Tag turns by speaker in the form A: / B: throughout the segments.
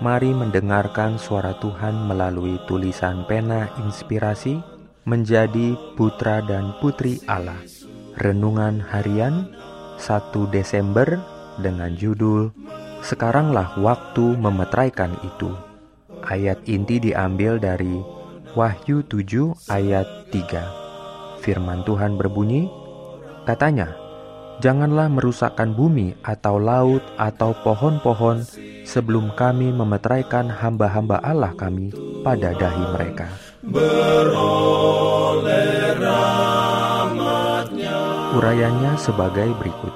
A: Mari mendengarkan suara Tuhan melalui tulisan pena inspirasi menjadi putra dan putri Allah. Renungan harian 1 Desember dengan judul Sekaranglah waktu memetraikan itu. Ayat inti diambil dari Wahyu 7 ayat 3. Firman Tuhan berbunyi, katanya, Janganlah merusakkan bumi atau laut atau pohon-pohon sebelum kami memetraikan hamba-hamba Allah kami pada dahi mereka. Urayanya sebagai berikut.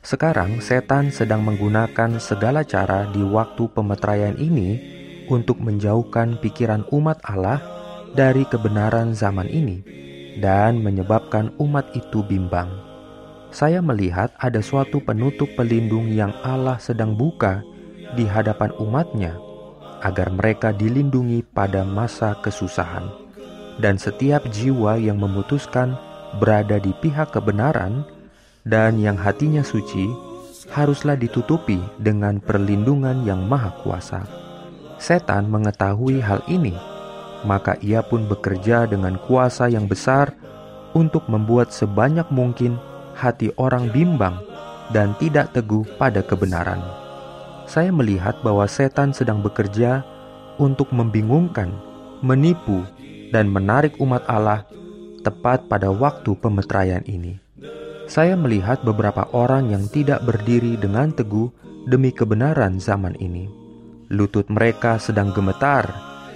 A: Sekarang setan sedang menggunakan segala cara di waktu pemetraian ini untuk menjauhkan pikiran umat Allah dari kebenaran zaman ini dan menyebabkan umat itu bimbang saya melihat ada suatu penutup pelindung yang Allah sedang buka di hadapan umatnya, agar mereka dilindungi pada masa kesusahan. Dan setiap jiwa yang memutuskan berada di pihak kebenaran dan yang hatinya suci, haruslah ditutupi dengan perlindungan yang maha kuasa. Setan mengetahui hal ini, maka ia pun bekerja dengan kuasa yang besar untuk membuat sebanyak mungkin hati orang bimbang dan tidak teguh pada kebenaran. Saya melihat bahwa setan sedang bekerja untuk membingungkan, menipu, dan menarik umat Allah tepat pada waktu pemetraian ini. Saya melihat beberapa orang yang tidak berdiri dengan teguh demi kebenaran zaman ini. Lutut mereka sedang gemetar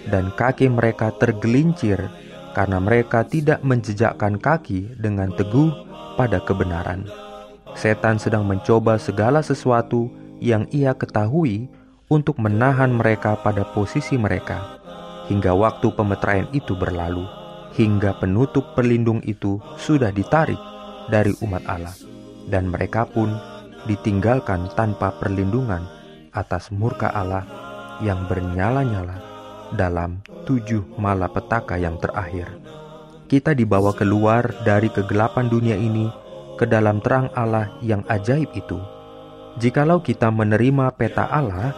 A: dan kaki mereka tergelincir karena mereka tidak menjejakkan kaki dengan teguh pada kebenaran. Setan sedang mencoba segala sesuatu yang ia ketahui untuk menahan mereka pada posisi mereka, hingga waktu pemetraian itu berlalu, hingga penutup perlindung itu sudah ditarik dari umat Allah, dan mereka pun ditinggalkan tanpa perlindungan atas murka Allah yang bernyala-nyala dalam tujuh malapetaka yang terakhir kita dibawa keluar dari kegelapan dunia ini ke dalam terang Allah yang ajaib itu. Jikalau kita menerima peta Allah,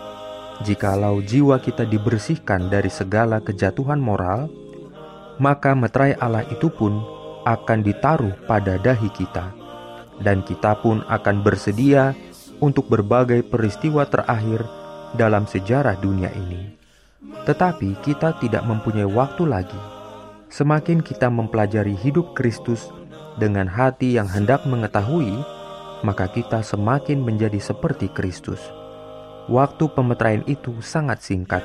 A: jikalau jiwa kita dibersihkan dari segala kejatuhan moral, maka meterai Allah itu pun akan ditaruh pada dahi kita, dan kita pun akan bersedia untuk berbagai peristiwa terakhir dalam sejarah dunia ini. Tetapi kita tidak mempunyai waktu lagi semakin kita mempelajari hidup Kristus dengan hati yang hendak mengetahui, maka kita semakin menjadi seperti Kristus. Waktu pemetraian itu sangat singkat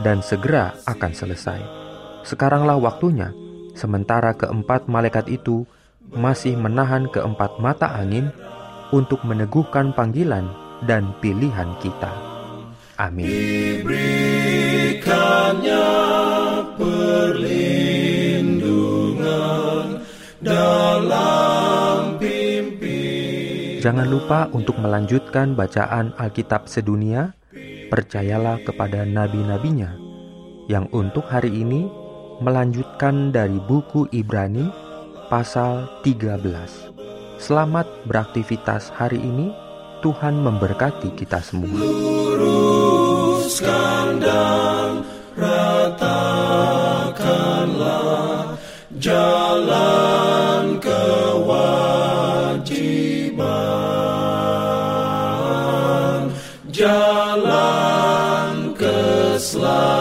A: dan segera akan selesai. Sekaranglah waktunya, sementara keempat malaikat itu masih menahan keempat mata angin untuk meneguhkan panggilan dan pilihan kita. Amin.
B: Diberikannya
A: Jangan lupa untuk melanjutkan bacaan Alkitab sedunia. Percayalah kepada nabi-nabinya yang untuk hari ini melanjutkan dari buku Ibrani pasal 13. Selamat beraktivitas hari ini. Tuhan memberkati kita semua.
B: Luruskan dan ratakanlah jalan love.